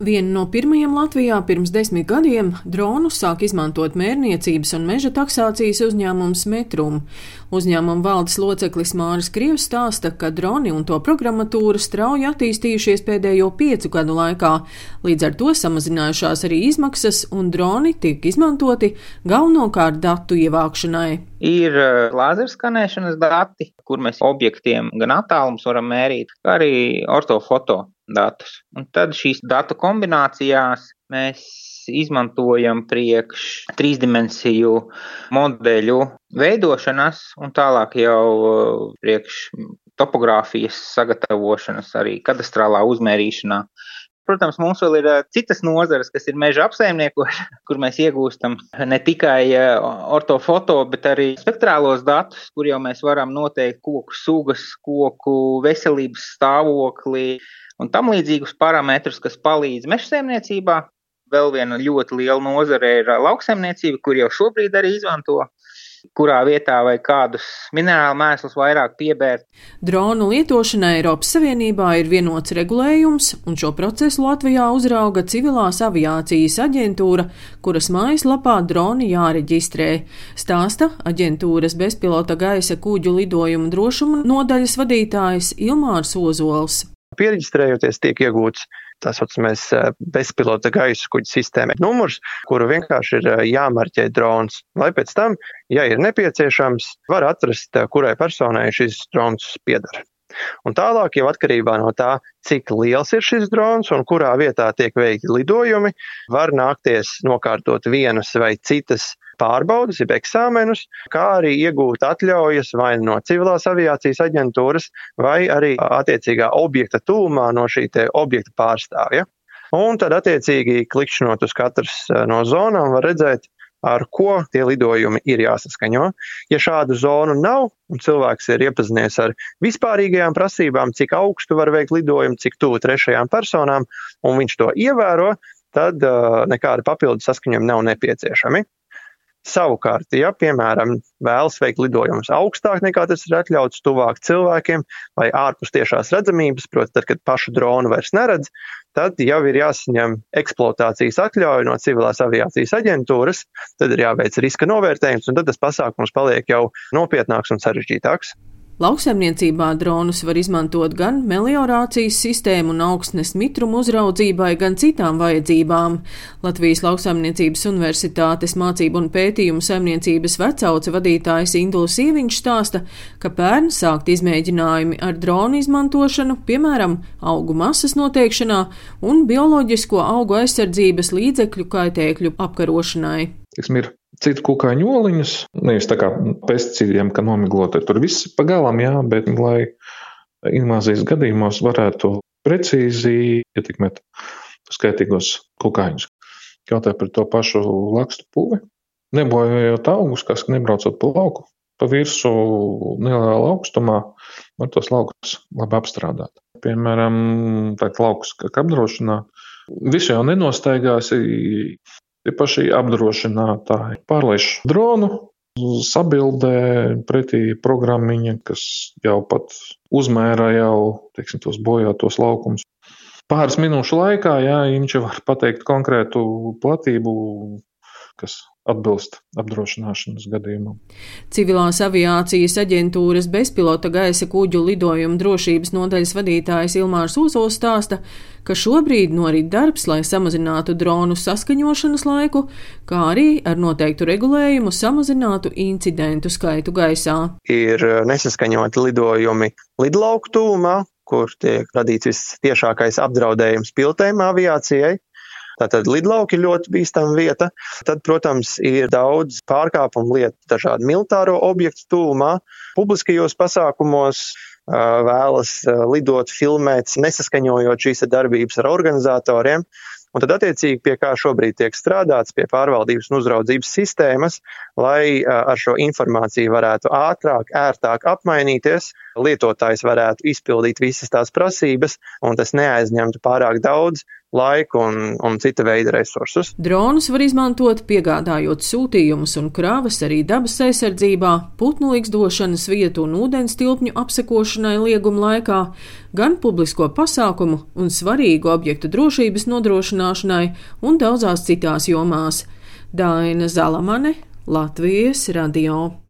Viena no pirmajiem Latvijā pirms desmit gadiem dronus sāk izmantot mērniecības un meža taksācijas uzņēmums Metrum. Uzņēmuma valdes loceklis Māris Krievs stāsta, ka droni un to programmatūra strauji attīstījušies pēdējo piecu gadu laikā, līdz ar to samazinājušās arī izmaksas, un droni tiek izmantoti galvenokārt datu ievākšanai. Ir eh, lāzerskanēšanas dati, kur mēs objektiem gan attālums varam mērīt, kā arī ortofoto datus. Un tad šīs datu kombinācijās mēs izmantojam priekš trīsdimensiju modeļu veidošanas un tālāk jau uh, priekš topogrāfijas sagatavošanas, arī kadastrālā uzmērīšanā. Protams, mums vēl ir citas nozares, kas ir meža apsaimniekošana, kur mēs iegūstam ne tikai ortofoto, bet arī spektrālos datus, kur jau mēs varam noteikt koku sugas, koku veselības stāvokli, un tam līdzīgus parametrus, kas palīdz mežsaimniecībā. Vēl viena ļoti liela nozare ir lauksaimniecība, kur jau šobrīd arī izmanto kurā vietā vai kādus minerālu mēslus vairāk piebērt. Dronu lietošanai Eiropas Savienībā ir vienots regulējums, un šo procesu Latvijā uzrauga Civilās aviācijas aģentūra, kuras mājaslapā droni jāreģistrē. Stāsta aģentūras bezpilota gaisa kuģu lidojumu drošuma nodaļas vadītājs Ilmārs Ozols. Pieregistrējoties, tiek iegūts tā saucamais eh, bezpilota gaisa kuģa sistēma numurs, kuru vienkārši ir eh, jāmarķē drons. Lai pēc tam, ja ir nepieciešams, var atrast, eh, kurai personai šis drons pieder. Un tālāk jau atkarībā no tā, cik liels ir šis drons un kurā vietā tiek veikti lidojumi, var nākties nokārtot vienas vai citas pārbaudas, jeb eksāmenus, kā arī iegūt atļaujas vai no civilās aviācijas aģentūras, vai arī attiecīgā objekta tūmā no šī objekta pārstāvja. Un tad, attiecīgi, klikšķinot uz katras no zonām, var redzēt, ar ko tie lidojumi ir jāsaskaņo. Ja šādu zonu nav, un cilvēks ir iepazinies ar vispārīgajām prasībām, cik augstu var veikt lidojumu, cik tuvu trešajām personām, un viņš to ievēro, tad uh, nekāda papildu saskaņojuma nav nepieciešami. Savukārt, ja, piemēram, vēlas veikt lidojumus augstāk nekā tas ir atļauts, tuvāk cilvēkiem vai ārpus tiešās redzamības, proti, tad, kad pašu dronu vairs neredz, tad jau ir jāsaņem eksploatācijas atļauja no civilās aviācijas aģentūras, tad ir jāveic riska novērtējums, un tad tas pasākums paliek jau nopietnāks un sarežģītāks. Lauksaimniecībā dronus var izmantot gan meliorācijas sistēmu un augstnes mitrumu uzraudzībai, gan citām vajadzībām. Latvijas Lauksaimniecības Universitātes mācību un pētījumu saimniecības vecauca vadītājs Induls Sieviņš stāsta, ka pērn sākt izmēģinājumi ar dronu izmantošanu, piemēram, augu masas noteikšanā un bioloģisko augu aizsardzības līdzekļu kaitēkļu apkarošanai. Tiksim, ir citu kukaiņu oliņus, nevis tā kā pesticīdiem, ka nomiglota tur viss pagalām, jā, bet lai invāzijas gadījumos varētu precīzi ietekmēt skaitīgos kukaiņus. Jautāju par to pašu lakstu puvi. Nebojājot augus, kas nebraucot pa lauku, pa virsmu nelielā augstumā, var tos laukus labi apstrādāt. Piemēram, tā laukus apdrošinā. Visu jau nenostaigās, Tie paši apdrošinātāji pārlaiž dronu, sabildē pretī programmiņa, kas jau pat uzmēra jau, teiksim, tos bojātos laukumus. Pāris minūšu laikā, jā, viņš var pateikt konkrētu platību, kas atbilst apdrošināšanas gadījumam. Civilās aviācijas aģentūras bezpilota gaisa kuģu lidojuma drošības nodaļas vadītājs Ilmārs Uzols stāsta, ka šobrīd norit darbs, lai samazinātu dronu saskaņošanas laiku, kā arī ar noteiktu regulējumu samazinātu incidentu skaitu gaisā. Ir eh, nesaskaņoti lidojumi lidlauku tūmā, kur tiek radīts vistiešākais apdraudējums piltēm aviācijai. Tātad lidlauki ļoti bīstama vieta. Tad, protams, ir daudz pārkāpumu lietu dažādu militāro objektu tūmā, publiskajos pasākumos, vēlas lidot, filmēt, nesaskaņojot šīs darbības ar organizatoriem. Un tad, attiecīgi, pie kā šobrīd tiek strādāts, pie pārvaldības un uzraudzības sistēmas, lai ar šo informāciju varētu ātrāk, ērtāk apmainīties, lietotājs varētu izpildīt visas tās prasības, un tas neaizņemtu pārāk daudz laiku un, un cita veida resursus. Dronus var izmantot, piegādājot sūtījumus un krāvas arī dabas aizsardzībā, putnu likstošanas vietu un ūdens tilpņu apsekošanai lieguma laikā, gan publisko pasākumu un svarīgu objektu drošības nodrošināšanai un daudzās citās jomās. Daina Zalamane, Latvijas radio.